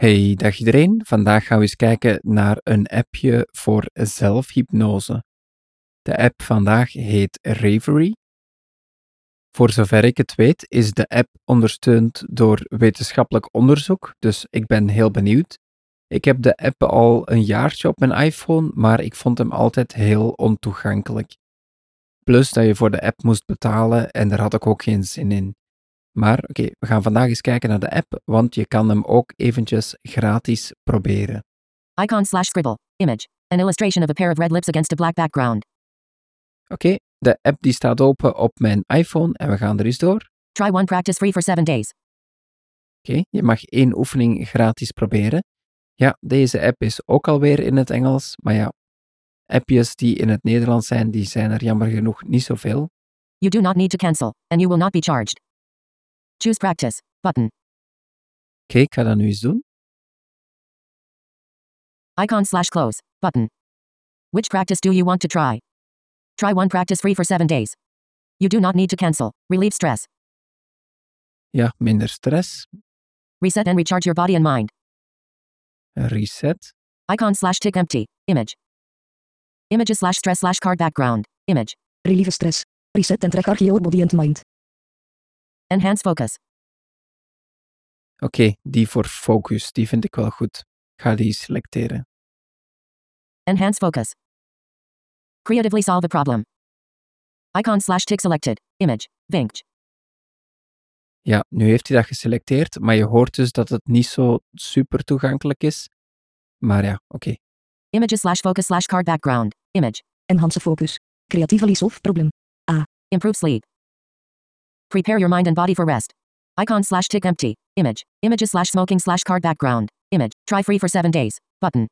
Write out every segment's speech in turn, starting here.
Hey, dag iedereen. Vandaag gaan we eens kijken naar een appje voor zelfhypnose. De app vandaag heet Ravery. Voor zover ik het weet, is de app ondersteund door wetenschappelijk onderzoek, dus ik ben heel benieuwd. Ik heb de app al een jaartje op mijn iPhone, maar ik vond hem altijd heel ontoegankelijk. Plus dat je voor de app moest betalen en daar had ik ook geen zin in. Maar oké, we gaan vandaag eens kijken naar de app, want je kan hem ook eventjes gratis proberen. Icon slash scribble. Image. An illustration of a pair of red lips against a black background. Oké, de app die staat open op mijn iPhone en we gaan er eens door. Try one practice free for 7 days. Oké, je mag één oefening gratis proberen. Ja, deze app is ook alweer in het Engels, maar ja, appjes die in het Nederlands zijn, die zijn er jammer genoeg niet zoveel. You do not need to cancel, and you will not be charged. Choose practice. Button. Oké, ik ga nu doen. Icon slash close. Button. Which practice do you want to try? Try one practice free for 7 days. You do not need to cancel. Relieve stress. Ja, minder stress. Reset and recharge your body and mind. Reset. Icon slash tick empty. Image. Images slash stress slash card background. Image. Relieve stress. Reset and recharge your body and mind. Enhance focus. Oké, die voor focus, die vind ik wel goed. Ik ga die selecteren. Enhance focus. Creatively solve a problem. Icon slash tick selected. Image. Vinct. Ja, nu heeft hij dat geselecteerd, maar je hoort dus dat het niet zo super toegankelijk is. Maar ja, oké. Images slash focus slash card background. Image. Enhance focus. Creatively solve problem. Improve sleep. Prepare your mind and body for rest. Icon slash tick empty. Image. Images slash smoking slash card background. Image. Try free for 7 days. Button.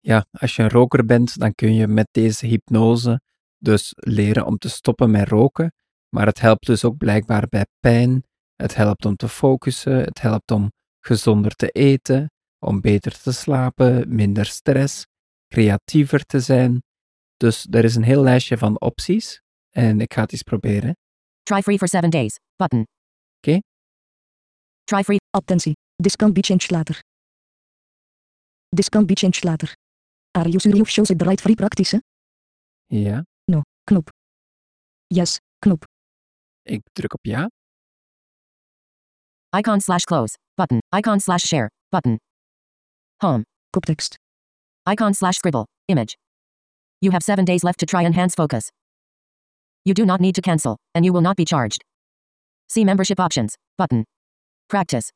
Ja, als je een roker bent, dan kun je met deze hypnose dus leren om te stoppen met roken. Maar het helpt dus ook blijkbaar bij pijn. Het helpt om te focussen. Het helpt om gezonder te eten, om beter te slapen, minder stress, creatiever te zijn. Dus er is een heel lijstje van opties. En ik ga het eens proberen. Try free for 7 days. Button. Oké. Try free. Attentie. This can be changed later. This can be changed later. Are you sure you've chosen the right free practice? Ja, No. Knop. Yes. Knop. ik druk op ja. Icon slash close. Button. Icon slash share. Button. Home. Koptekst. Icon slash scribble. Image. You have 7 days left to try enhance focus. You do not need to cancel, and you will not be charged. See membership options. Button. Practice.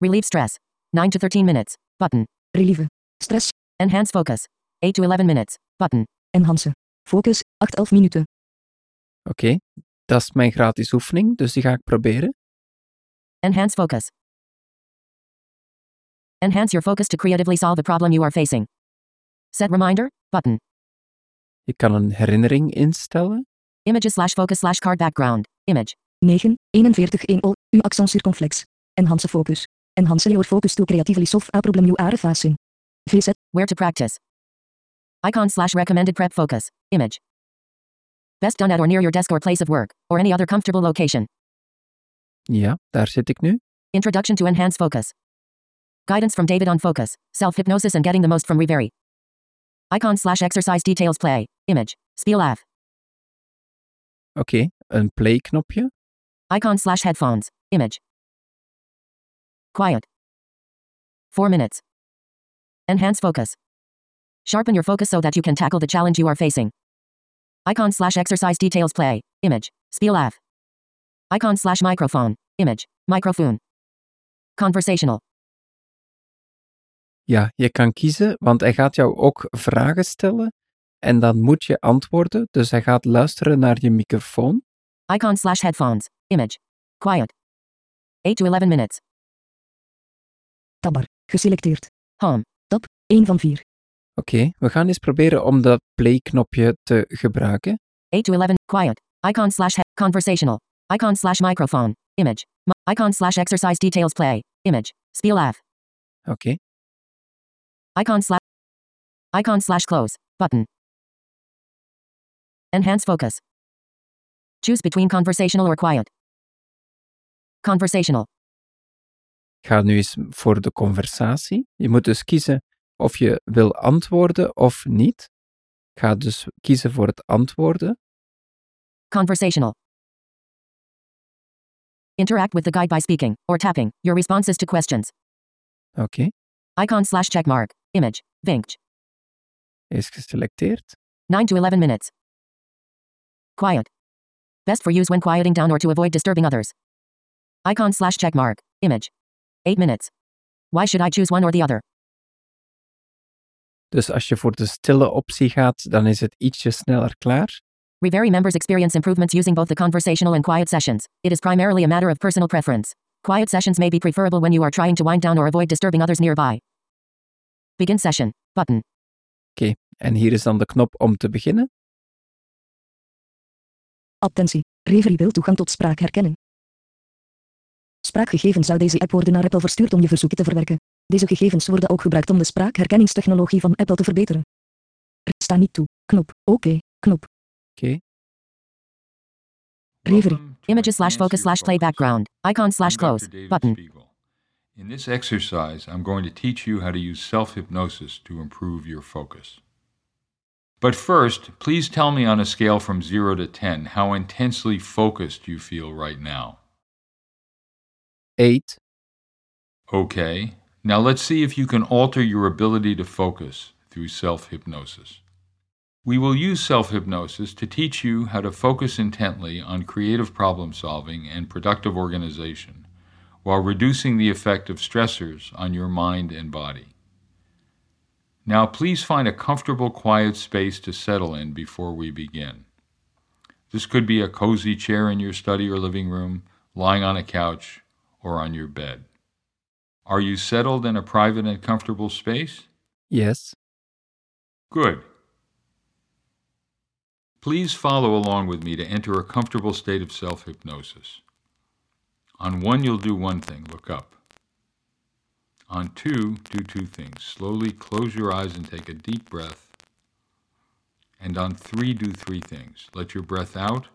Relieve stress. 9 to 13 minutes. Button. Relieve. Stress. Enhance focus. 8 to 11 minutes. Button. Enhance. Focus. 8-11 minuten. Oké, dat is mijn gratis oefening, dus die ga ik proberen. Enhance focus. Enhance your focus to creatively solve the problem you are facing. Set reminder. Button. Je kan een herinnering instellen. Images slash focus slash card background. Image. 9. 41 1 o. U accent circonflex. Enhance focus. Enhance your focus to creatively solve a problem you are facing. VZ. Where to practice. Icon slash recommended prep focus. Image. Best done at or near your desk or place of work, or any other comfortable location. Ja, daar zit ik nu. Introduction to Enhance Focus. Guidance from David on Focus, Self Hypnosis and Getting the Most from Reverie. Icon slash exercise details play. Image. Spiel af. Oké, een play-knopje. Icon slash headphones. Image. Quiet. 4 minutes. Enhance focus. Sharpen your focus so that you can tackle the challenge you are facing. Icon slash exercise details play. Image. Spiel af. Icon slash microphone. Image. Microphone. Conversational. Ja, je kan kiezen, want hij gaat jou ook vragen stellen. En dan moet je antwoorden. Dus hij gaat luisteren naar je microfoon. Icon slash headphones. Image. Quiet. 8 to 11 minutes. Tabbar. Geselecteerd. Home. 1 van 4. Oké, we gaan eens proberen om dat play-knopje te gebruiken. 8 to 11. Quiet. Icon slash conversational. Icon slash microphone. Image. Mi- icon slash exercise details play. Image. Spiel af. Oké, Icon slash. Icon slash close. Button. Enhance focus. Choose between conversational or quiet. Conversational. ik ga nu eens voor de conversatie. Je moet dus kiezen of je wil antwoorden of niet. Ga dus kiezen voor het antwoorden. Conversational. Interact with the guide by speaking or tapping your responses to questions. Oké, Icon slash checkmark. Image. Vinct. is geselecteerd. 9 to 11 minutes. Quiet. Best for use when quieting down or to avoid disturbing others. Icon slash checkmark. Image. 8 minutes. Why should I choose one or the other? Dus als je voor de stille optie gaat, dan is het ietsje sneller klaar. Reverie members experience improvements using both the conversational and quiet sessions. It is primarily a matter of personal preference. Quiet sessions may be preferable when you are trying to wind down or avoid disturbing others nearby. Begin session. Button. En hier is dan de knop om te beginnen. Attentie. Reverie wil toegang tot spraakherkenning. Spraakgegevens uit deze app worden naar Apple verstuurd om je verzoeken te verwerken. Deze gegevens worden ook gebruikt om de spraakherkenningstechnologie van Apple te verbeteren. Er sta niet toe. Knop. Oké. Knop. Oké, Reverie. Welcome to Images slash focus slash play background. Icon slash close. Button. In this exercise, I'm going to teach you how to use self hypnosis to improve your focus. But first, please tell me on a scale from 0 to 10 how intensely focused you feel right now. 8. Okay, now let's see if you can alter your ability to focus through self hypnosis. We will use self hypnosis to teach you how to focus intently on creative problem solving and productive organization while reducing the effect of stressors on your mind and body. Now, please find a comfortable, quiet space to settle in before we begin. This could be a cozy chair in your study or living room, lying on a couch, or on your bed. Are you settled in a private and comfortable space? Yes. Good. Please follow along with me to enter a comfortable state of self hypnosis. On one, you'll do one thing look up. On two, do two things slowly close your eyes and take a deep breath. And on three, do three things let your breath out,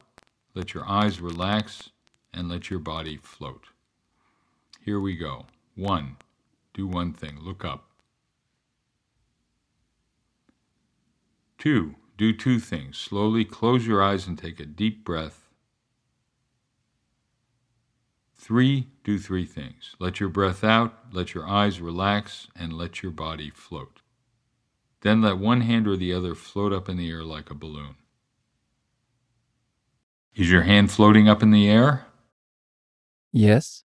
let your eyes relax, and let your body float. Here we go. One, do one thing look up. Two, do two things. Slowly close your eyes and take a deep breath. Three, do three things. Let your breath out, let your eyes relax, and let your body float. Then let one hand or the other float up in the air like a balloon. Is your hand floating up in the air? Yes.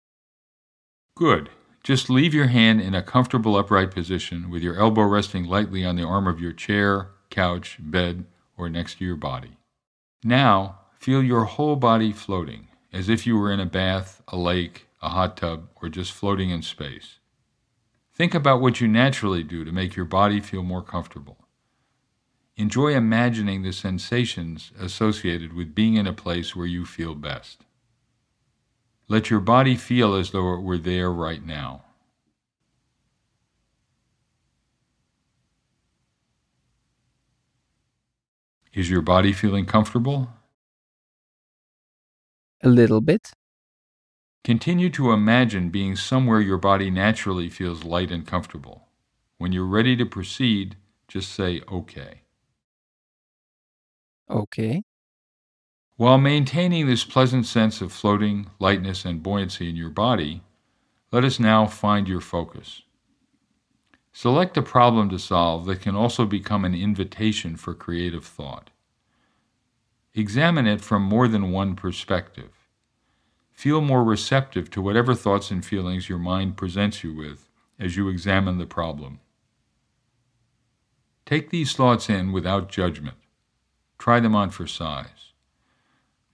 Good. Just leave your hand in a comfortable upright position with your elbow resting lightly on the arm of your chair, couch, bed, or next to your body. Now, feel your whole body floating, as if you were in a bath, a lake, a hot tub, or just floating in space. Think about what you naturally do to make your body feel more comfortable. Enjoy imagining the sensations associated with being in a place where you feel best. Let your body feel as though it were there right now. Is your body feeling comfortable? A little bit. Continue to imagine being somewhere your body naturally feels light and comfortable. When you're ready to proceed, just say OK. Okay. While maintaining this pleasant sense of floating, lightness, and buoyancy in your body, let us now find your focus. Select a problem to solve that can also become an invitation for creative thought. Examine it from more than one perspective. Feel more receptive to whatever thoughts and feelings your mind presents you with as you examine the problem. Take these thoughts in without judgment. Try them on for size.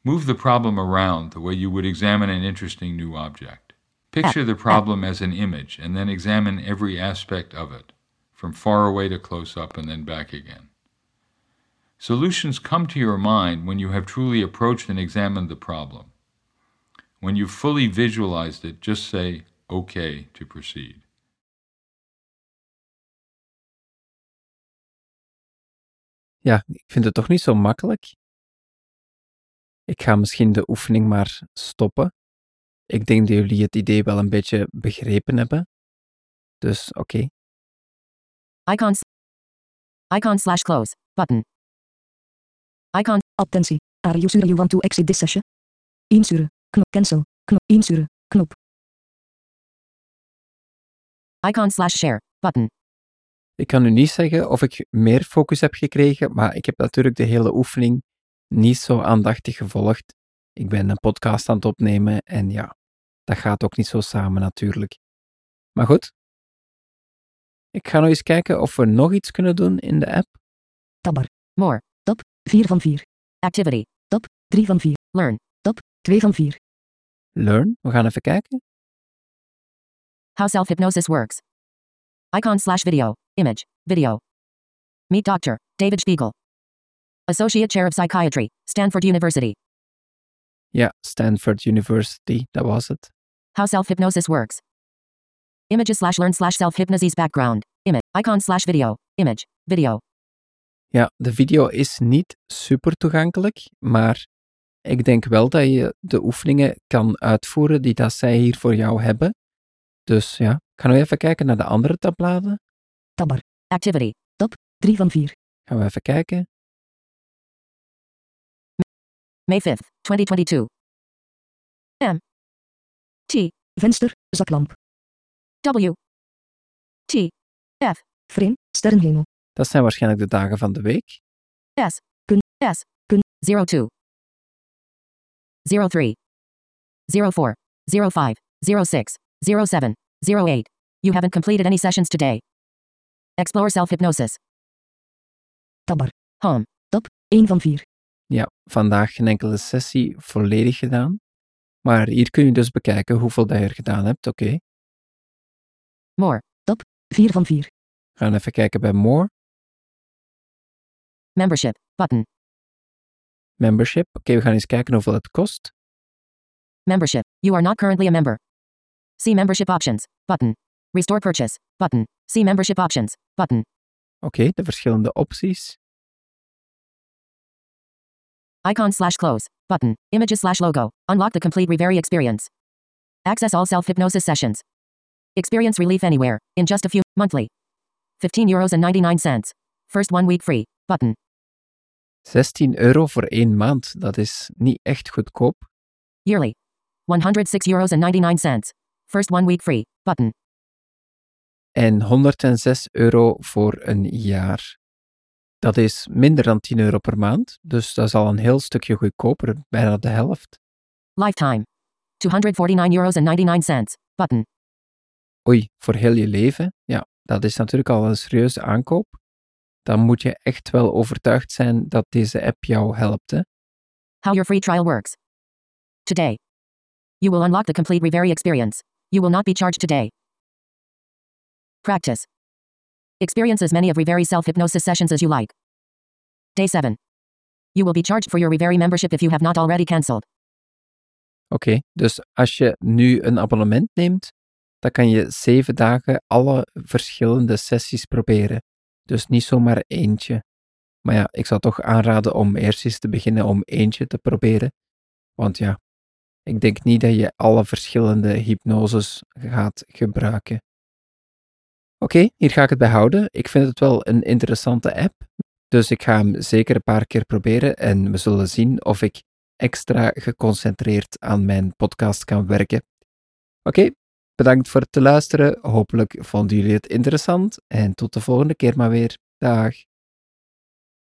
Move the problem around the way you would examine an interesting new object. Picture the problem as an image and then examine every aspect of it, from far away to close up and then back again. Solutions come to your mind when you have truly approached and examined the problem. When you've fully visualized it, just say, OK, to proceed. Ja, ik vind het toch niet zo makkelijk. Ik ga misschien de oefening maar stoppen. ik denk dat jullie het idee wel een beetje begrepen hebben. Dus oké. Icon. s- Icon slash close. Button. Icon. Attentie. Are you sure you want to exit this session? Insuren. Knop cancel. Knop insuren. Knop. Icon slash share. Button. Ik kan u niet zeggen of ik meer focus heb gekregen, maar ik heb natuurlijk de hele oefening niet zo aandachtig gevolgd. Ik ben een podcast aan het opnemen en ja, dat gaat ook niet zo samen natuurlijk. Maar goed. Ik ga nog eens kijken of we nog iets kunnen doen in de app. Tabbar. More. 4 van 4. Activity. 3 van 4. Learn. 2 van 4. Learn, we gaan even kijken. How self hypnosis works. Icon slash video. Image. Video. Meet Dr. David Spiegel. Associate Chair of Psychiatry, Stanford University. Ja, Stanford University, dat was het. How self hypnosis works. Images slash learn slash self hypnosis background. Image. Icon slash video. Image. Video. Ja, de video is niet super toegankelijk, maar ik denk wel dat je de oefeningen kan uitvoeren die dat zij hier voor jou hebben. Dus ja, ik ga nu even kijken naar de andere tabbladen. Tabbar. Activity. 3 van 4. Gaan we even kijken. May 5th, 2022. M. T. Venster. Zaklamp. W. T. Frame. Sterrenhemel. Dat zijn waarschijnlijk de dagen van de week. S. Kun. S. Kun. 02. 03. 04. 05. 06. 07. 08. You haven't completed any sessions today. Explore self hypnosis. Tabbar. Home. 1 van 4. Ja, vandaag geen enkele sessie volledig gedaan. Maar hier kun je dus bekijken hoeveel dat je er gedaan hebt. Oké, More. 4 van 4. we gaan even kijken bij More. Membership. Button. Membership. Oké, we gaan eens kijken hoeveel het kost. Membership. You are not currently a member. See membership options. Button. Restore purchase. Button. See membership options. Button. Oké, de verschillende opties. Icon slash close. Button. Images slash logo. Unlock the complete Reverie experience. Access all self hypnosis sessions. Experience relief anywhere. In just a few. Monthly. 15 euros and 99 cents. First one week free. Button. 16 euro voor één maand. Dat is niet echt goedkoop. Yearly. 106 euros and 99 cents. First one week free. Button. En 106 euro voor een jaar. Dat is minder dan 10 euro per maand. Dus dat is al een heel stukje goedkoper. Bijna de helft. Lifetime. 249 euros and 99 cents. Button. Oei, voor heel je leven. Ja, dat is natuurlijk al een serieuze aankoop. Dan moet je echt wel overtuigd zijn dat deze app jou helpt. Hè? How your free trial works. Today. You will unlock the complete Reverie experience. You will not be charged today. Practice. Experience as many of Reverie self hypnosis sessions as you like. Day 7. You will be charged for your Reverie membership if you have not already cancelled. Oké, dus als je nu een abonnement neemt, dan kan je zeven dagen alle verschillende sessies proberen. Dus niet zomaar eentje. Maar ja, ik zou toch aanraden om eerst eens te beginnen om eentje te proberen. Want ja, ik denk niet dat je alle verschillende hypnoses gaat gebruiken. Oké, hier ga ik het bij houden. Ik vind het wel een interessante app. Dus ik ga hem zeker een paar keer proberen en we zullen zien of ik extra geconcentreerd aan mijn podcast kan werken. Oké, bedankt voor het te luisteren. Hopelijk vonden jullie het interessant en tot de volgende keer maar weer. Dag.